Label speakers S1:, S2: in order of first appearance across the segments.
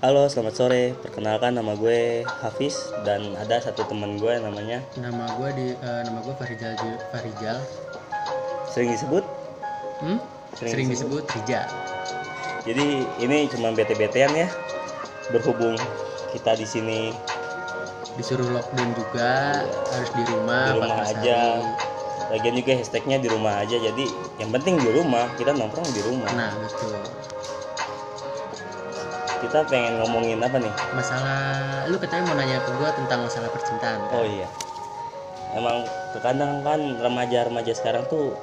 S1: Halo, selamat sore. Perkenalkan nama gue Hafiz dan ada satu teman gue namanya
S2: Nama gue di eh, nama gue Farijal Farijal.
S1: sering disebut.
S2: Hmm?
S1: Sering
S2: Sering,
S1: disebut.
S2: disebut Rija.
S1: Jadi ini cuma bete-betean ya. Berhubung kita di sini
S2: Disuruh lockdown juga, harus di rumah,
S1: di rumah
S2: 14
S1: aja.
S2: hari.
S1: Lagian juga hashtagnya di rumah aja. Jadi yang penting di rumah. Kita nongkrong di rumah.
S2: Nah, betul.
S1: Kita pengen ngomongin apa nih?
S2: Masalah lu katanya mau nanya ke gue tentang masalah percintaan. kan?
S1: Oh iya. Emang terkadang kan remaja-remaja sekarang tuh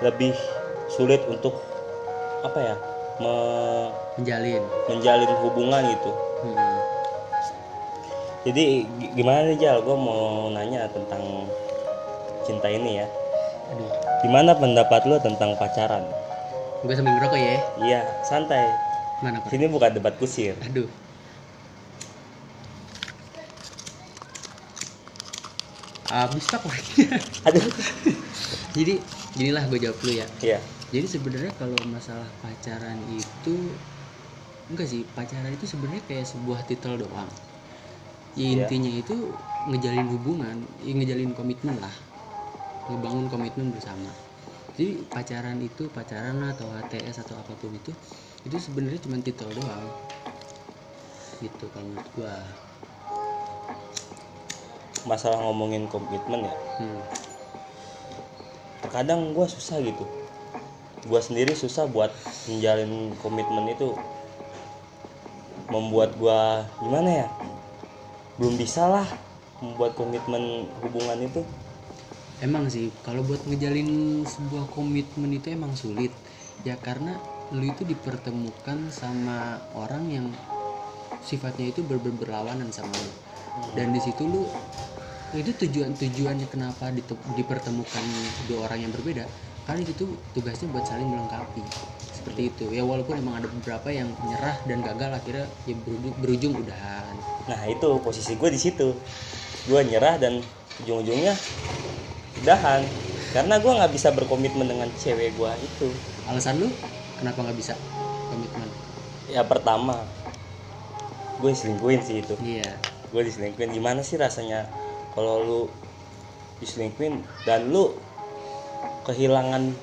S1: lebih sulit untuk apa ya? me-
S2: Menjalin.
S1: menjalin hubungan gitu.
S2: Hmm.
S1: Jadi gi- gimana nih Jal? Gue mau nanya tentang cinta ini ya.
S2: Aduh,
S1: Gimana pendapat lo tentang pacaran?
S2: gue sambil ngerokok ya.
S1: Iya, santai.
S2: Mana kok?
S1: Sini bukan debat kusir.
S2: Aduh. Abis tak lagi.
S1: Aduh.
S2: Jadi ginilah gue jawab dulu ya.
S1: Iya.
S2: Jadi sebenarnya kalau masalah pacaran itu enggak sih pacaran itu sebenarnya kayak sebuah titel doang. Ya
S1: Iya.
S2: intinya itu ngejalin hubungan, ya ngejalin komitmen lah, ngebangun komitmen bersama. Jadi pacaran itu pacaran atau HTS atau apa pun itu itu sebenarnya cuma titel doang. Gitu kalau menurut gua.
S1: Masalah ngomongin komitmen ya.
S2: Hmm.
S1: Terkadang gue susah gitu. Gue sendiri susah buat menjalin komitmen itu. Membuat gue gimana ya? Belum bisa lah membuat komitmen hubungan itu.
S2: Emang sih kalau buat ngejalin sebuah komitmen itu emang sulit. Ya karena lu itu dipertemukan sama orang yang sifatnya itu ber ber- berlawanan sama lu. Dan di situ lu itu tujuan tujuannya kenapa dipertemukan dua orang yang berbeda? Karena itu tugasnya buat saling melengkapi. Seperti itu. Ya walaupun emang ada beberapa yang menyerah dan gagal akhirnya ya berujung, berujung udahan.
S1: Nah itu posisi gue di situ. Gue nyerah dan ujung-ujungnya udahan. Karena gue nggak bisa berkomitmen dengan cewek gue itu.
S2: alasan lu kenapa nggak bisa komitmen
S1: Ya pertama, gue selingkuhin sih itu.
S2: iya
S1: Gue diselingkuhin. Gimana sih rasanya kalau lu diselingkuhin dan lu kehilangan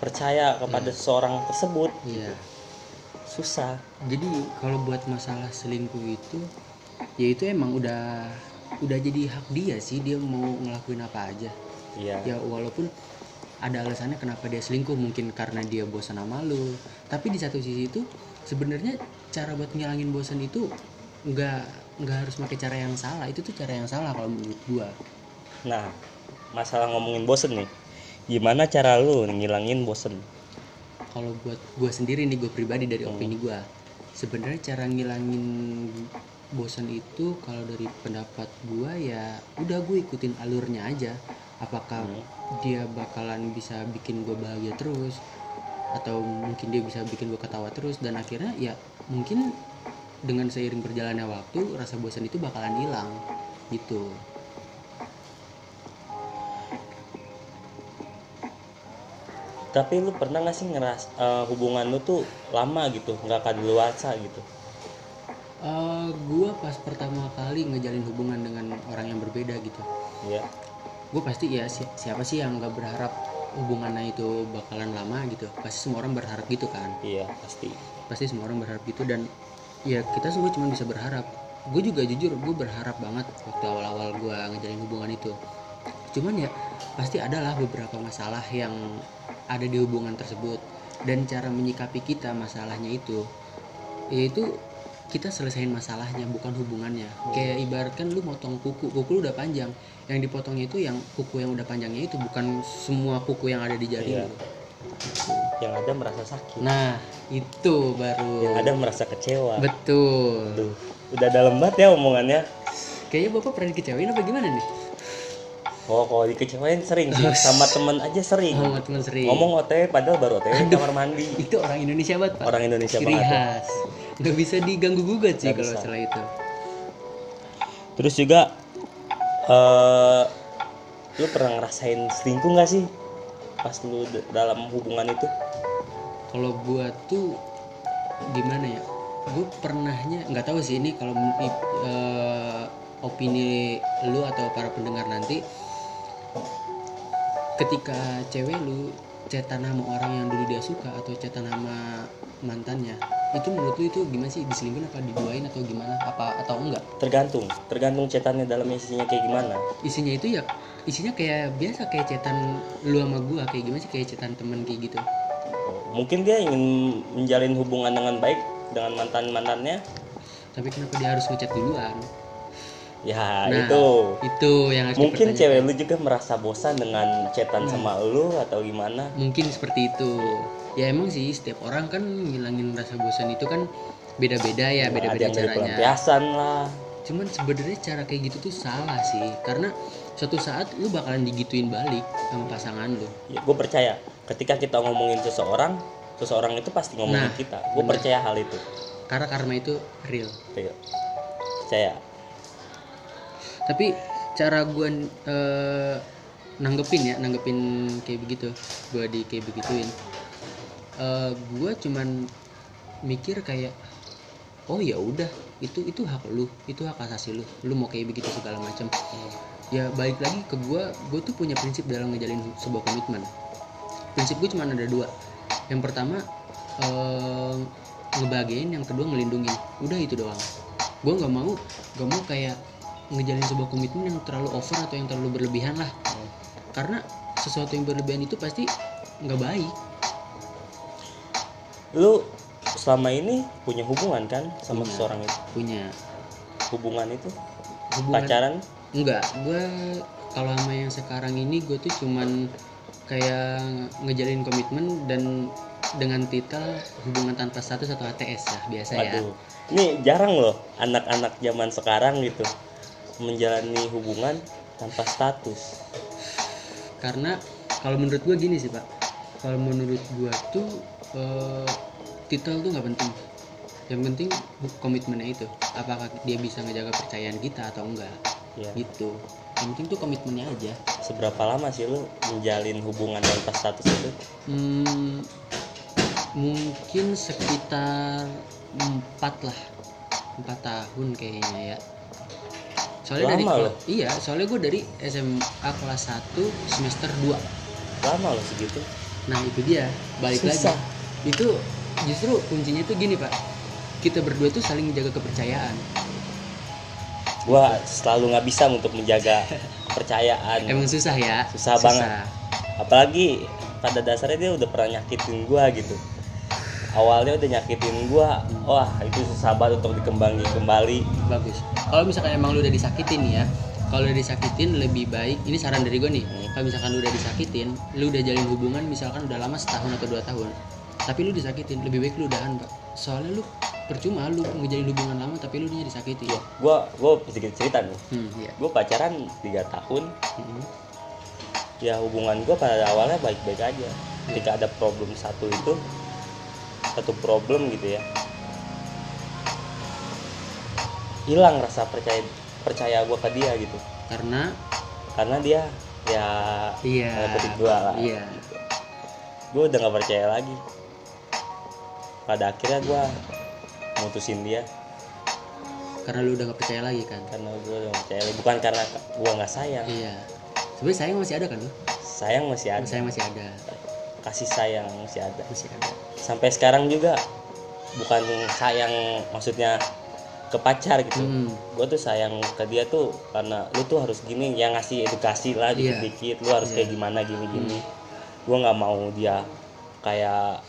S1: percaya kepada seseorang tersebut
S2: iya
S1: susah.
S2: jadi kalau buat masalah selingkuh itu ya itu emang udah udah jadi hak dia sih dia mau ngelakuin apa aja
S1: Iya.
S2: ya walaupun ada alasannya kenapa dia selingkuh mungkin karena dia bosan sama lu tapi di satu sisi itu sebenarnya cara buat ngilangin bosan itu nggak nggak harus pakai cara yang salah itu tuh cara yang salah kalau menurut gua
S1: Nah, masalah ngomongin bosen nih. Gimana cara lu ngilangin bosen?
S2: kalau buat gua sendiri nih gue pribadi dari opini gua sebenarnya cara ngilangin bosan itu kalau dari pendapat gua ya udah gue ikutin alurnya aja apakah dia bakalan bisa bikin gue bahagia terus? Atau mungkin dia bisa bikin gue ketawa terus? Dan akhirnya ya mungkin dengan seiring berjalannya waktu rasa bosan itu bakalan hilang gitu.
S1: Tapi lu pernah gak sih ngeras eh, hubungan lu tuh lama gitu, nggak kadaluarsa gitu?
S2: Eh, gua pas pertama kali ngejalin hubungan dengan orang yang berbeda gitu.
S1: Ya.
S2: Gue pasti ya si- siapa sih yang nggak berharap hubungannya itu bakalan lama gitu? Pasti semua orang berharap gitu kan?
S1: Iya, pasti.
S2: pasti semua orang berharap gitu dan ya kita semua cuma bisa berharap. Gue juga jujur gue berharap banget waktu awal-awal gue ngejalin hubungan itu. Cuman ya pasti adalah beberapa masalah yang ada di hubungan tersebut. Dan cara menyikapi kita masalahnya itu yaitu kita selesain masalahnya bukan hubungannya kayak ibaratkan lu motong kuku kuku lu udah panjang yang dipotongnya itu yang kuku yang udah panjangnya itu bukan semua kuku yang ada di jari
S1: Iya.
S2: lu.
S1: Yang ada merasa sakit,
S2: nah itu baru
S1: yang ada merasa kecewa.
S2: betul
S1: Aduh, udah dalam banget ya omongannya.
S2: kayaknya bapak pernah dikecewain apa gimana nih
S1: Oh, kalau dikecewain sering sih, sama temen aja sering.
S2: sama teman sering
S1: Ngomong OTW padahal baru OTW kamar mandi.
S2: itu orang Indonesia banget pak
S1: Orang Indonesia
S2: ciri
S1: banget.
S2: khas nggak bisa diganggu gugat sih kalau masalah itu.
S1: Terus juga eh lu pernah ngerasain selingkuh nggak sih? Pas lu dalam hubungan itu?
S2: kalau buat tuh gimana ya? Gue pernahnya nggak tahu sih ini kalau eh, opini lu atau para pendengar nanti. Ketika cewek lu cetan sama orang yang dulu dia suka atau cetan sama mantannya itu menurut lu itu gimana sih? Diselingkuhin apa diduain atau gimana? Apa atau enggak?
S1: Tergantung. Tergantung cetannya dalam isinya kayak gimana.
S2: Isinya itu ya isinya kayak biasa kayak cetan lu sama gua. Kayak gimana sih? Kayak cetan temen kayak gitu.
S1: Mungkin dia ingin menjalin hubungan dengan baik dengan mantan mantannya
S2: tapi kenapa dia harus ngechat duluan
S1: ya
S2: Nah,
S1: itu.
S2: itu yang harus
S1: mungkin cewek lu juga merasa bosan dengan chatan sama lu atau gimana?
S2: Mungkin seperti itu. Ya emang sih setiap orang kan ngilangin rasa bosan itu kan beda-beda ya beda-beda
S1: dari
S2: caranya.
S1: pelampiasan lah.
S2: Cuman sebenarnya cara kayak gitu tuh salah sih karena suatu saat lu bakalan digituin balik sama pasangan lu.
S1: Ya gue percaya. Ketika kita ngomongin seseorang seseorang itu pasti ngomongin
S2: Nah,
S1: kita. Gue percaya hal itu.
S2: Karena karma itu real.
S1: Iya. percaya
S2: tapi cara gua eh, nanggepin ya nanggepin kayak begitu. Gua di kayak begituin. Eh gua cuman mikir kayak oh ya udah itu itu hak lu itu hak asasi lu. Lu mau kayak begitu segala macam. Ya balik lagi ke gua gua tuh punya prinsip dalam ngejalin sebuah komitmen. Prinsip gue cuma ada dua. Yang pertama eh, ngebahagiain yang kedua ngelindungin. Udah itu doang. Gue nggak mau gak mau kayak ngejalin sebuah komitmen yang terlalu over atau yang terlalu berlebihan lah. Karena sesuatu yang berlebihan itu pasti nggak baik.
S1: Lu selama ini punya hubungan kan sama
S2: Punya.
S1: seseorang itu?
S2: Punya.
S1: Hubungan itu?
S2: Hubungan
S1: pacaran?
S2: Enggak gue kalau sama yang sekarang ini gue tuh cuman kayak ngejalin komitmen dan dengan titel hubungan tanpa status atau ATS ya biasa ya.
S1: Waduh, ini jarang loh anak-anak zaman sekarang gitu menjalani hubungan tanpa status.
S2: karena kalau menurut gue gini sih pak. Kalau menurut gue tuh eh, titel tuh nggak penting. Yang penting komitmennya itu. Apakah dia bisa ngejaga percayaan kita atau enggak?
S1: Ya.
S2: gitu. Yang penting tuh komitmennya aja.
S1: Seberapa lama sih lu menjalin hubungan tanpa status itu?
S2: Hmm, mungkin sekitar empat lah. Empat tahun kayaknya ya soalnya dari
S1: Lama
S2: kela-
S1: loh.
S2: iya soalnya gue dari SMA kelas 1 semester 2
S1: Lama loh segitu.
S2: nah itu dia balik
S1: Susah.
S2: lagi itu justru kuncinya tuh gini pak kita berdua tuh saling menjaga kepercayaan
S1: Gua selalu nggak bisa untuk menjaga kepercayaan.
S2: emang susah ya
S1: Susah banget. Apalagi pada dasarnya dia udah pernah nyakitin gua gitu. Awalnya udah nyakitin gua, wah itu susah banget untuk dikembangi kembali.
S2: bagus. Kalau misalkan emang lu udah disakitin ya kalau udah disakitin lebih baik ini saran dari gue nih. Kalau misalkan lu udah disakitin lu udah jalin hubungan misalkan udah lama setahun atau dua tahun tapi lu disakitin lebih baik lu udahan pak. Soalnya lu percuma lu ngejalin hubungan lama tapi lu nya disakiti
S1: Iya, gua gua sedikit cerita nih.
S2: hmm, iya.
S1: Gua pacaran tiga tahun,
S2: Hmm,
S1: ya hubungan gue pada awalnya baik-baik aja. Ketika ada problem satu itu satu problem gitu ya. Hilang rasa percaya percaya gue ke dia gitu.
S2: Karena?
S1: Karena dia ya
S2: iya.
S1: ngikutin gue lah
S2: iya.
S1: gue udah nggak percaya lagi. Pada akhirnya gue mutusin dia.
S2: Karena lu udah gak percaya lagi kan?
S1: Karena gue udah nggak percaya lagi. Bukan karena gue nggak sayang.
S2: Iya. Sebenarnya sayang masih ada kan lu?
S1: Sayang masih ada.
S2: Sayang masih ada
S1: kasih sayang masih ada
S2: masih ada
S1: sampai sekarang juga bukan sayang maksudnya ke pacar gitu.
S2: Hmm,
S1: gue tuh sayang ke dia tuh karena lu tuh harus gini yang ngasih edukasi lah
S2: Iya.
S1: dikit-dikit lu harus kayak gimana gini-gini. Gue nggak mau dia kayak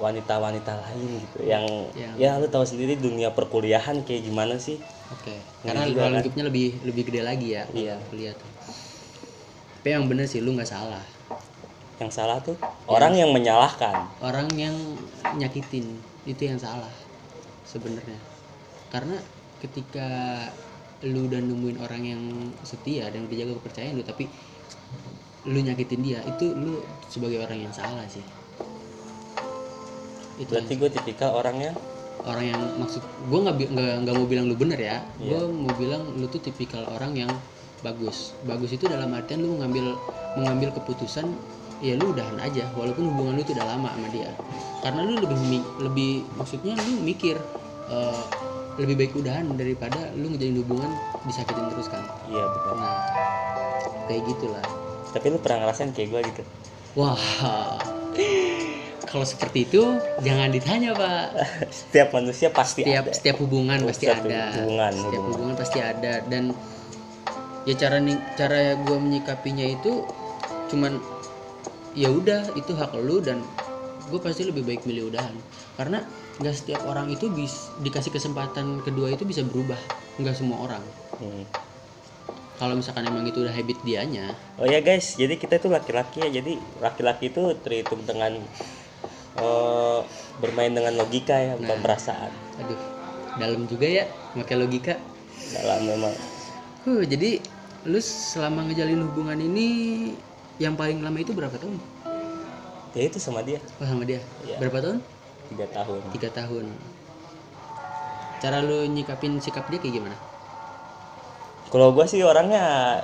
S1: wanita-wanita lain gitu yang
S2: Yang-
S1: ya lu tahu sendiri dunia perkuliahan kayak gimana sih?
S2: Oke
S1: Ngeri
S2: karena
S1: juga,
S2: ruang
S1: kan?
S2: lingkupnya lebih lebih gede lagi ya
S1: Iya.
S2: kuliah tuh. Tapi yang bener sih lu nggak salah
S1: yang salah tuh? Orang yang menyalahkan.
S2: Orang yang nyakitin itu yang salah sebenarnya. Karena ketika lu udah nemuin orang yang setia dan dijaga kepercayaan lu tapi lu nyakitin dia itu lu sebagai orang yang salah sih. Itu
S1: berarti gue tipikal orangnya
S2: orang yang maksud gue nggak nggak mau bilang lu bener ya.
S1: Iya.
S2: gue mau bilang lu tuh tipikal orang yang bagus. Bagus itu dalam artian lu mengambil mengambil keputusan ya lu udahan aja walaupun hubungan lu tuh udah lama sama dia. Karena lu lebih lebih maksudnya lu mikir eh, lebih baik udahan daripada lu ngejalin hubungan disakitin terus kan.
S1: Iya betul.
S2: Nah kayak gitulah.
S1: Tapi lu pernah ngerasain kayak gue gitu?
S2: Wah kalau seperti itu jangan ditanya pak.
S1: Setiap manusia pasti
S2: setiap
S1: ada.
S2: setiap hubungan
S1: Oh,
S2: pasti
S1: setiap
S2: ada.
S1: hubungan,
S2: setiap
S1: hubungan.
S2: hubungan pasti ada. Dan ya cara cara gue menyikapinya itu cuman ya udah itu hak lu dan gue pasti lebih baik milih udahan karena nggak setiap orang itu bis dikasih kesempatan kedua itu bisa berubah nggak semua orang
S1: Hmm.
S2: kalau misalkan emang itu udah habit dianya
S1: Oh ya guys, jadi kita itu laki-laki ya. Jadi laki-laki itu terhitung dengan eh, bermain dengan logika ya, bukan
S2: Nah.
S1: perasaan.
S2: aduh dalam juga ya pakai logika
S1: Dalam memang
S2: huh, jadi lu selama ngejalin hubungan ini yang paling lama itu berapa tahun
S1: ya itu sama dia
S2: Oh sama dia.
S1: Iya.
S2: Berapa tahun?
S1: tiga tahun.
S2: Tiga tahun. Cara lu nyikapin sikap dia kayak gimana?
S1: Kalau gua sih orangnya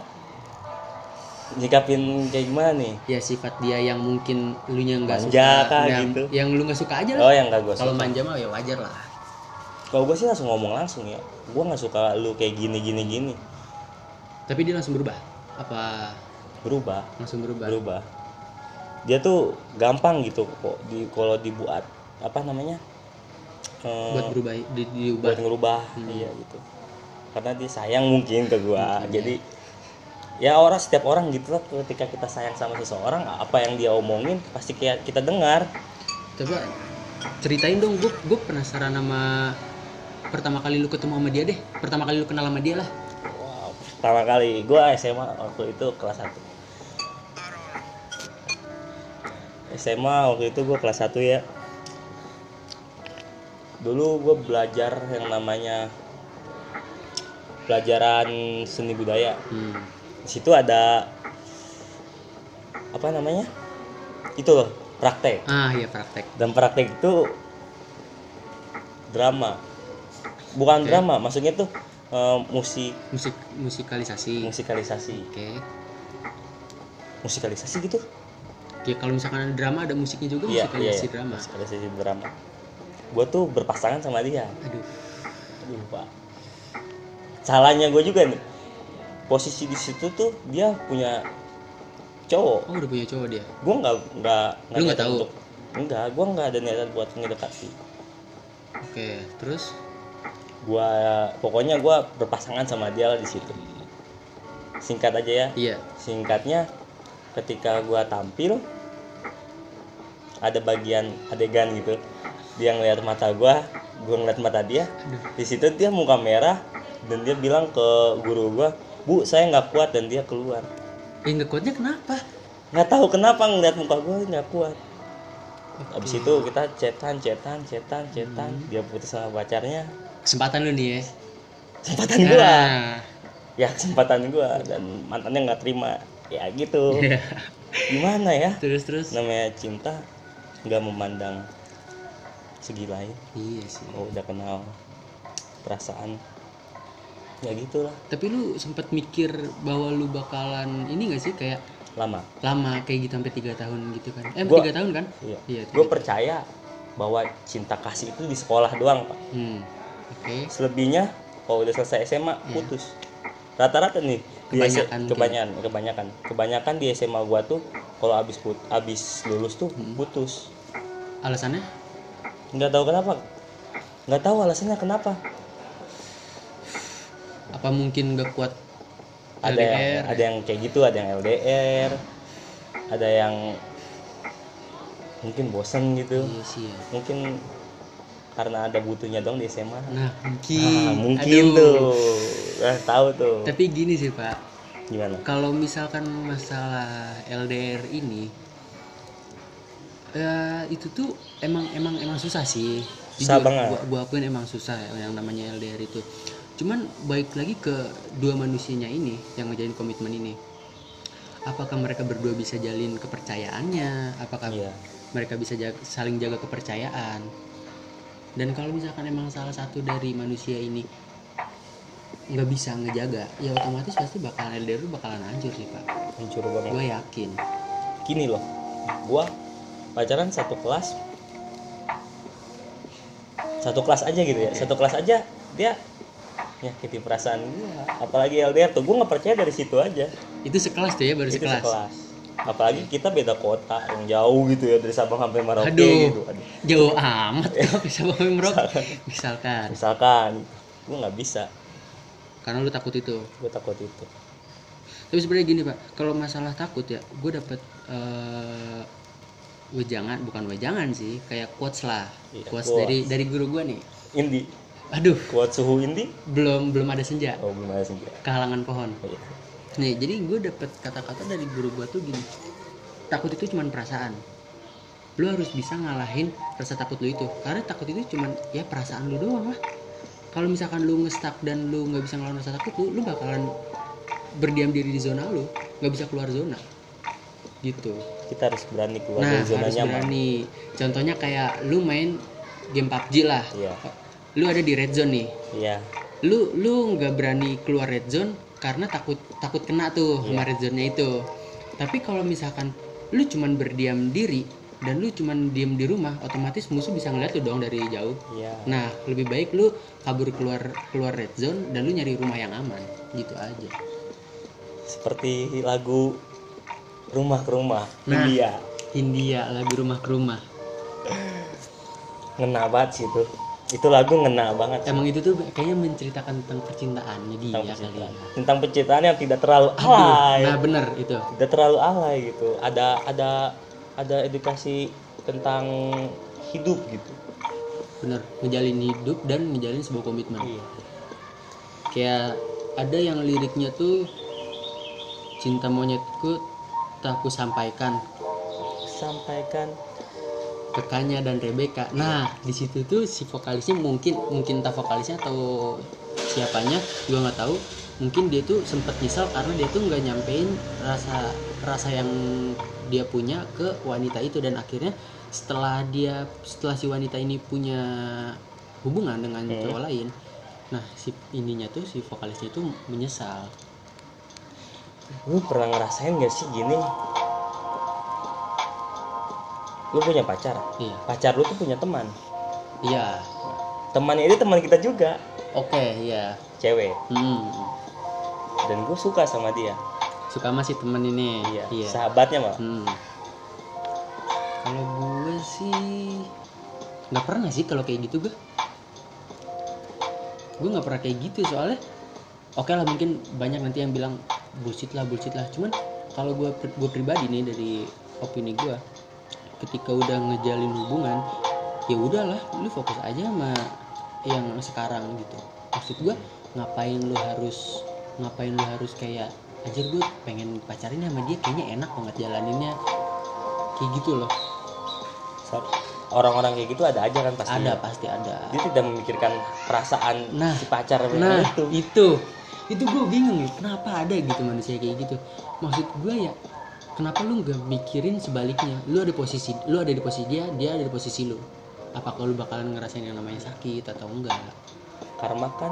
S1: nyikapin kayak gimana nih?
S2: Ya sifat dia yang mungkin lu nya nggak suka,
S1: kah
S2: yang,
S1: gitu?
S2: yang lu nggak suka aja
S1: Oh
S2: lah.
S1: yang gak gua
S2: Kalau manja mah ya wajar lah.
S1: Kalau gua sih langsung ngomong langsung ya. Gua nggak suka lu kayak gini gini gini.
S2: Tapi dia langsung berubah. Apa
S1: Berubah,
S2: langsung berubah?
S1: berubah. Dia tuh gampang gitu kok di kalau dibuat apa namanya? Eh,
S2: Buat berubah, di, diubah.
S1: buat ngerubah iya gitu karena dia sayang mungkin ke gua jadi ya orang setiap orang gitu lah ketika kita sayang sama seseorang apa yang dia omongin pasti kayak kita dengar
S2: Coba ceritain dong, gue gue penasaran sama pertama kali lu ketemu sama dia deh. Pertama kali lu kenal sama dia lah.
S1: Pertama kali. Gua SMA waktu itu kelas 1 SMA waktu itu gua kelas 1 ya. Dulu gua belajar yang namanya pelajaran seni budaya.
S2: Hmm.
S1: di situ ada apa namanya? Itu loh praktek.
S2: Ah iya praktek.
S1: dan praktek itu drama. Bukan
S2: Oke.
S1: drama maksudnya tuh eh, musik
S2: Musik musikalisasi.
S1: musikalisasi
S2: Oke.
S1: musikalisasi gitu
S2: Ya kalau misalkan ada drama ada musiknya juga
S1: iya
S2: musikalisasi
S1: iya.
S2: drama.
S1: musikalisasi drama gue tuh berpasangan sama dia
S2: Aduh.
S1: aduh pak salahnya gue juga nih posisi di situ tuh dia punya cowok
S2: Oh udah punya cowok dia.
S1: gue nggak nggak
S2: Lu nggak tahu?
S1: untuk- enggak gue nggak ada niatan buat ngedekati
S2: Oke. Terus
S1: gua pokoknya gua berpasangan sama dia lah di situ. Singkat aja ya.
S2: Iya.
S1: singkatnya ketika gua tampil ada bagian adegan gitu. Dia ngeliat mata gua gua ngeliat mata dia. Di situ dia muka merah dan dia bilang ke guru gua bu saya nggak kuat dan dia keluar.
S2: Eh nggak kuatnya kenapa?
S1: nggak tahu kenapa ngeliat muka gua nggak kuat.
S2: Oke.
S1: habis itu kita cetan cetan cetan cetan. Dia putus sama pacarnya
S2: Kesempatan lu nih ya.
S1: kesempatan gua
S2: Nah.
S1: ya kesempatan gua dan mantannya nggak terima ya gitu gimana ya
S2: terus terus.
S1: namanya cinta nggak memandang segi lain
S2: Iya sih.
S1: oh udah kenal perasaan ya gitulah
S2: Tapi lu sempat mikir bahwa lu bakalan ini gak sih kayak
S1: lama
S2: lama kayak gitu sampai tiga tahun gitu kan? Eh
S1: Gua-
S2: tiga tahun kan?
S1: iya
S2: Iya.
S1: gue percaya bahwa cinta kasih itu di sekolah doang pak
S2: Hmm. Oke.
S1: selebihnya kalau udah selesai SMA
S2: Iya.
S1: putus rata-rata nih di
S2: Kebanyakan
S1: S-
S2: mungkin.
S1: kebanyakan kebanyakan kebanyakan di SMA gua tuh kalau abis put abis lulus tuh
S2: Hmm.
S1: putus
S2: Alasannya?
S1: nggak tahu kenapa nggak tahu alasannya kenapa
S2: Apa mungkin gak kuat
S1: ada
S2: LDR?
S1: yang ada yang kayak gitu ada yang LDR ada yang mungkin bosen gitu
S2: Iya sih ya.
S1: mungkin karena ada butuhnya dong di SMA
S2: Nah mungkin.
S1: ah, mungkin.
S2: Aduh.
S1: tuh. Ah, tahu tuh.
S2: Tapi gini sih pak,
S1: gimana?
S2: Kalau misalkan masalah LDR ini ya itu tuh emang emang emang susah sih.
S1: Susah banget.
S2: gua, gua akuin emang susah ya, yang namanya LDR itu. Cuman baik lagi ke dua manusianya ini yang ngejalin komitmen ini. Apakah mereka berdua bisa jalin kepercayaannya? Apakah
S1: Iya.
S2: mereka bisa jaga- saling jaga kepercayaan dan kalau misalkan emang salah satu dari manusia ini nggak bisa ngejaga ya otomatis pasti bakalan LDR lu bakalan hancur sih pak.
S1: Hancur banget.
S2: Gue yakin.
S1: Gini loh gua pacaran satu kelas satu kelas aja gitu ya. Satu kelas aja dia nyakiti perasaan gua. Apalagi LDR tuh gua nggak percaya dari situ aja.
S2: Itu sekelas tuh ya baru
S1: itu
S2: sekelas.
S1: sekelas apalagi kita beda kota yang jauh gitu ya dari Sabang sampai Merauke
S2: Aduh.
S1: gitu. Aduh.
S2: jauh amat tuh bisa bawa merokok misalkan.
S1: Misalkan. Gua nggak bisa.
S2: Karena lu takut itu.
S1: Gua takut itu.
S2: Tapi sebenarnya gini pak. Kalau masalah takut ya gue dapet eh wejangan bukan wejangan sih kayak quotes lah.
S1: Iya,
S2: quotes
S1: quotes.
S2: dari dari guru gue nih.
S1: Indi.
S2: Aduh.
S1: Kuat suhu Indi?
S2: Belum belum ada senja.
S1: Oh belum ada senja.
S2: Kehalangan pohon.
S1: Iya.
S2: Nih jadi gue dapet kata-kata dari guru gue tuh gini takut itu cuma perasaan. Lu harus bisa ngalahin rasa takut lu itu karena takut itu cuman ya perasaan lu doang lah. Kalau misalkan lu ngestak dan lu nggak bisa ngelawan rasa takut lu lu bakalan berdiam diri di zona lu nggak bisa keluar zona. Gitu.
S1: Kita harus berani keluar
S2: nah
S1: dari zona
S2: harus
S1: nyaman.
S2: berani. Contohnya kayak lu main game PUBG lah.
S1: Iya.
S2: Lu ada di red zone nih.
S1: Iya.
S2: Lu lu nggak berani keluar red zone karena takut takut kena tuh
S1: Iya.
S2: red zone-nya itu. Tapi kalau misalkan lu cuman berdiam diri dan lu cuman diem di rumah otomatis musuh bisa ngeliat lu dong dari jauh.
S1: Iya.
S2: Nah lebih baik lu kabur keluar keluar red zone dan lu nyari rumah yang aman. Gitu aja.
S1: Seperti lagu rumah ke rumah
S2: Nah.
S1: India.
S2: India lagu rumah ke rumah.
S1: Ngena banget sih itu itu lagu ngena banget.
S2: Emang itu tuh kayaknya menceritakan tentang percintaannya dia
S1: tentang
S2: kali ya.
S1: percintaan. Tentang percintaan yang tidak terlalu
S2: Aduh,
S1: alay.
S2: nah bener itu.
S1: Tidak terlalu alay gitu. Ada ada ada edukasi tentang hidup gitu.
S2: Bener ngejalin hidup dan ngejalin sebuah komitmen.
S1: Iya.
S2: Kayak ada yang liriknya tuh cinta monyetku tak ku sampaikan.
S1: Sampaikan
S2: ke Kanya dan Rebecca. Nah di situ tuh si vokalisnya mungkin mungkin tak vokalisnya atau siapanya juga nggak tahu. Mungkin dia tuh sempet nyesal karena dia tuh nggak nyampein rasa rasa yang dia punya ke wanita itu dan akhirnya setelah dia setelah si wanita ini punya hubungan dengan
S1: Hmm.
S2: cowok lain, nah si ininya tuh si vokalisnya itu menyesal.
S1: lu pernah ngerasain gak sih gini lu punya pacar
S2: Iya,
S1: pacar lu tuh punya teman
S2: iya,
S1: temannya itu teman kita juga
S2: oke, iya.
S1: cewek
S2: Hmm.
S1: dan gue suka sama dia
S2: Suka masih temen ini.
S1: iya,
S2: iya.
S1: sahabatnya malah
S2: Hmm. Kalau gue sih nggak pernah sih kalau kayak gitu gue. Gue nggak pernah kayak gitu soalnya. Oke lah mungkin banyak nanti yang bilang bullshit lah bullshit lah. Cuman kalau gue gue pribadi nih dari opini gue, ketika udah ngejalin hubungan, ya udahlah, lu fokus aja sama yang sekarang gitu. Maksud gue ngapain lu harus ngapain lu harus kayak anjir gue pengen pacarin sama dia kayaknya enak banget jalaninnya. Kayak gitu loh.
S1: Orang-orang kayak gitu ada aja kan pasti
S2: ada pasti ada.
S1: Dia tidak memikirkan perasaan
S2: Nah,
S1: si pacar
S2: nah
S1: itu.
S2: itu. Itu gue bingung kenapa ada gitu manusia kayak gitu? Maksud gue ya kenapa lu nggak mikirin sebaliknya? Lu ada posisi lu ada di posisi dia dia ada di posisi lu. Apakah lu bakalan ngerasain yang namanya sakit atau enggak?
S1: Karma kan?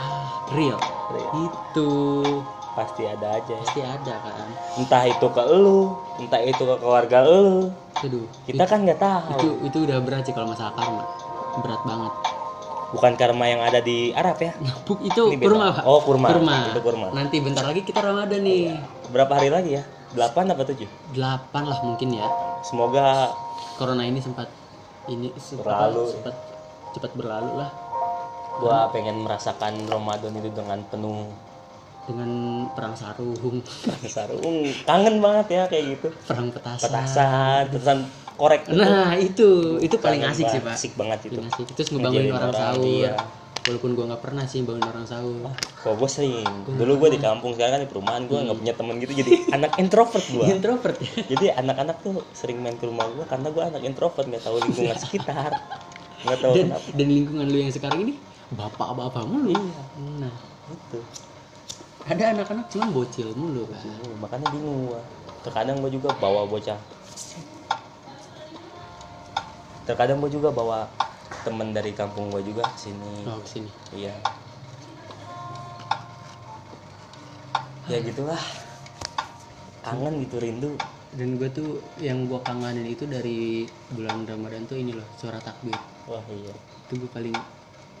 S2: Ah real.
S1: Real.
S2: itu.
S1: Pasti ada aja.
S2: Pasti ada kan?
S1: Entah itu ke lu entah itu ke keluarga lu.
S2: Aduh
S1: kita kan nggak tahu.
S2: itu itu udah berat sih kalau masalah karma. Berat banget.
S1: Bukan karma yang ada di Arab ya?
S2: Itu kurma pak.
S1: Oh, kurma.
S2: kurma.
S1: Itu kurma.
S2: nanti bentar lagi kita ramadan nih.
S1: Berapa hari lagi ya 8 apa 7
S2: delapan lah mungkin ya.
S1: Semoga
S2: corona ini sempat ini
S1: Berlalu.
S2: sempat cepat berlalu lah.
S1: Gua pengen merasakan Ramadan itu dengan penuh.
S2: Dengan perang sarung.
S1: Sarung. Kangen banget ya kayak gitu.
S2: Perang petasan.
S1: Petasan petasan korek itu
S2: nah itu. Itu paling
S1: kangen
S2: asik sih pak.
S1: Asik banget itu.
S2: Paling asik. Terus ngebangunin orang, sahur.
S1: iya.
S2: Walaupun gua nggak pernah sih bangun orang sahur.
S1: Kok gue sering. Dulu gue di kampung sekarang kan di perumahan gue
S2: Hmm.
S1: nggak punya temen gitu. Jadi anak introvert gue
S2: introvert.
S1: Jadi anak-anak tuh sering main ke rumah gue karena gue anak introvert nggak tahu lingkungan sekitar. Nggak tahu
S2: dan
S1: kenapa.
S2: dan lingkungan lu yang sekarang ini bapak-bapak mulu.
S1: Iya.
S2: nah.
S1: Itu
S2: ada anak-anak cuman bocil mulu kan
S1: Bingung, makanya bingung gue terkadang gue juga bawa bocah. Terkadang gue juga bawa temen dari kampung gue juga sini
S2: oh ke sini.
S1: Iya. Ya gitulah. Kangen gitu rindu.
S2: Dan gue tuh yang gue kangenin itu dari bulan Ramadan tuh ini loh suara takbir.
S1: Wah iya.
S2: Itu gue paling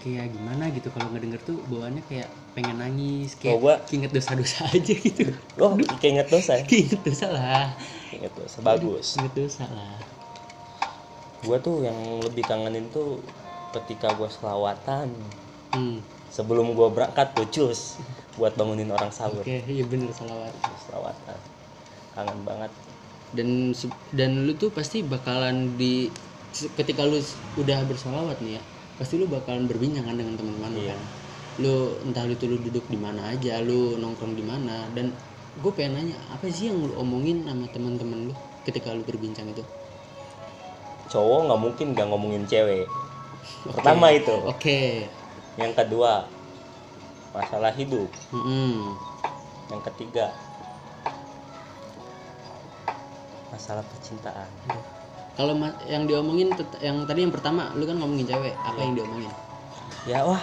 S2: kayak gimana gitu kalau ngedenger tuh bawaannya kayak pengen nangis
S1: Oh,
S2: kayak
S1: gua-
S2: inget dosa-dosa aja gitu.
S1: Lo keinget dosa. Ya
S2: inget dosa lah.
S1: Keinget dosa bagus.
S2: Inget dosa lah
S1: gua tuh yang lebih kangenin tuh ketika gua selawatan.
S2: Hmm.
S1: sebelum gua berangkat tuh cus buat bangunin orang sahur.
S2: Oke iya bener salawat
S1: selawatan. Kangen banget.
S2: Dan dan lu tuh pasti bakalan di ketika lu udah bersolawat nih ya pasti lu bakalan berbincang kan dengan teman-teman lu
S1: Iya.
S2: kan. Lu entah itu lu duduk di mana aja lu nongkrong di mana dan gue pengen nanya apa sih yang lu omongin sama teman-teman lu ketika lu berbincang itu
S1: cowok nggak mungkin nggak ngomongin cewek. Pertama itu.
S2: oke.
S1: Yang kedua masalah hidup.
S2: Mm-mm.
S1: yang ketiga masalah percintaan.
S2: Kalau ma- yang diomongin yang tadi yang pertama lu kan ngomongin cewek apa yang diomongin?
S1: Ya wah.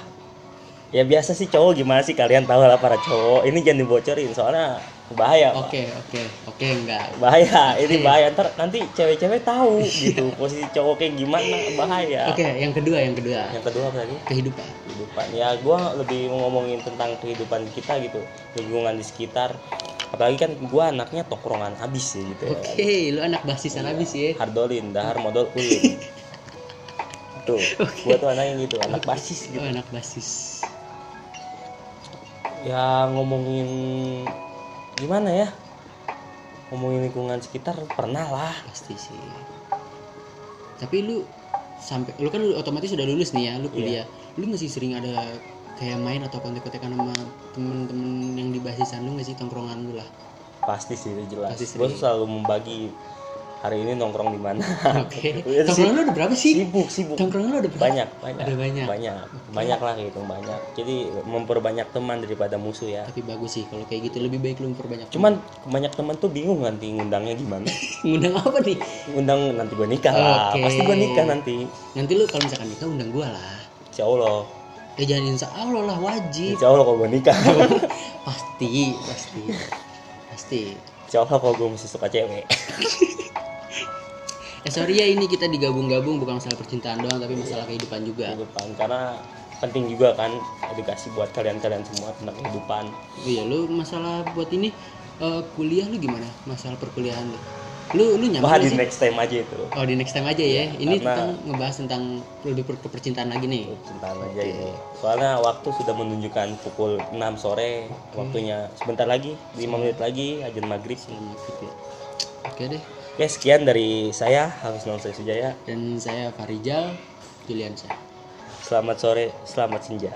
S1: Ya biasa sih cowok gimana sih? Kalian tahu lah para cowok. Ini jangan dibocorin soalnya bahaya
S2: oke oke oke enggak.
S1: Bahaya ini bahaya. Ntar nanti cewek-cewek tahu gitu posisi cowok kayak gimana bahaya.
S2: Oke yang kedua yang kedua.
S1: Yang kedua apa tadi
S2: kehidupan.
S1: Kehidupan. Ya gua lebih ngomongin tentang kehidupan kita gitu lingkungan di sekitar. Apalagi kan gua anaknya tokrongan abis sih gitu ya.
S2: Oke lu anak basisan habis ya.
S1: Hardolin dahar modal ulin. Tuh gua tuh anaknya gitu anak basis gitu.
S2: Oh, anak basis.
S1: ya ngomongin gimana ya ngomongin lingkungan sekitar pernah lah
S2: Pasti sih. Tapi lu sampai lu kan lu otomatis sudah lulus nih ya, lu kuliah. Lu masih sering ada kayak main atau kontak-kontakan sama temen-temen yang di basisan lu nggak sih tongkrongan lu lah?
S1: pasti sih itu jelas
S2: Pasti
S1: gue selalu membagi hari ini nongkrong di mana
S2: Oke.
S1: Sih
S2: Tongkrongan lu ada berapa sih?
S1: sibuk sibuk
S2: Tongkrongan lu ada berapa?
S1: banyak banyak
S2: Ada banyak.
S1: banyak banyak lah gitu banyak jadi memperbanyak teman daripada musuh ya
S2: Tapi bagus sih kalau kayak gitu lebih baik lu memperbanyak.
S1: cuman banyak teman tuh bingung nanti ngundangnya gimana
S2: ngundang apa nih?
S1: ngundang nanti gue nikah lah
S2: Oke.
S1: pasti gue nikah nanti
S2: Nanti lu kalau misalkan nikah undang gua lah.
S1: insya Allah
S2: Ya jangan insya Allah lah wajib.
S1: insya Allah kalau gue nikah
S2: pasti, pasti. Pasti.
S1: insya Allah kalau gue masih suka cewek
S2: Eh sorry ya ini kita digabung-gabung bukan masalah percintaan doang tapi masalah kehidupan juga.
S1: kehidupan karena penting juga kan edukasi buat kalian-kalian semua tentang kehidupan
S2: Iya lu masalah buat ini eh, kuliah lu gimana? Masalah perkuliahan lu. Lu lu nyaman
S1: Wah di
S2: sih?
S1: next time aja itu
S2: Oh di next time aja ya. Ini
S1: karena-
S2: tentang ngebahas tentang lebih per- percintaan lagi nih.
S1: cintaan aja ini soalnya waktu sudah menunjukkan pukul 6 sore waktunya sebentar lagi 5 menit lagi ajan maghrib
S2: fit ya. Oke deh.
S1: Oke sekian dari saya Hafiz Nonsai Sujaya
S2: Dan saya Farijal Juliansyah.
S1: selamat sore selamat senja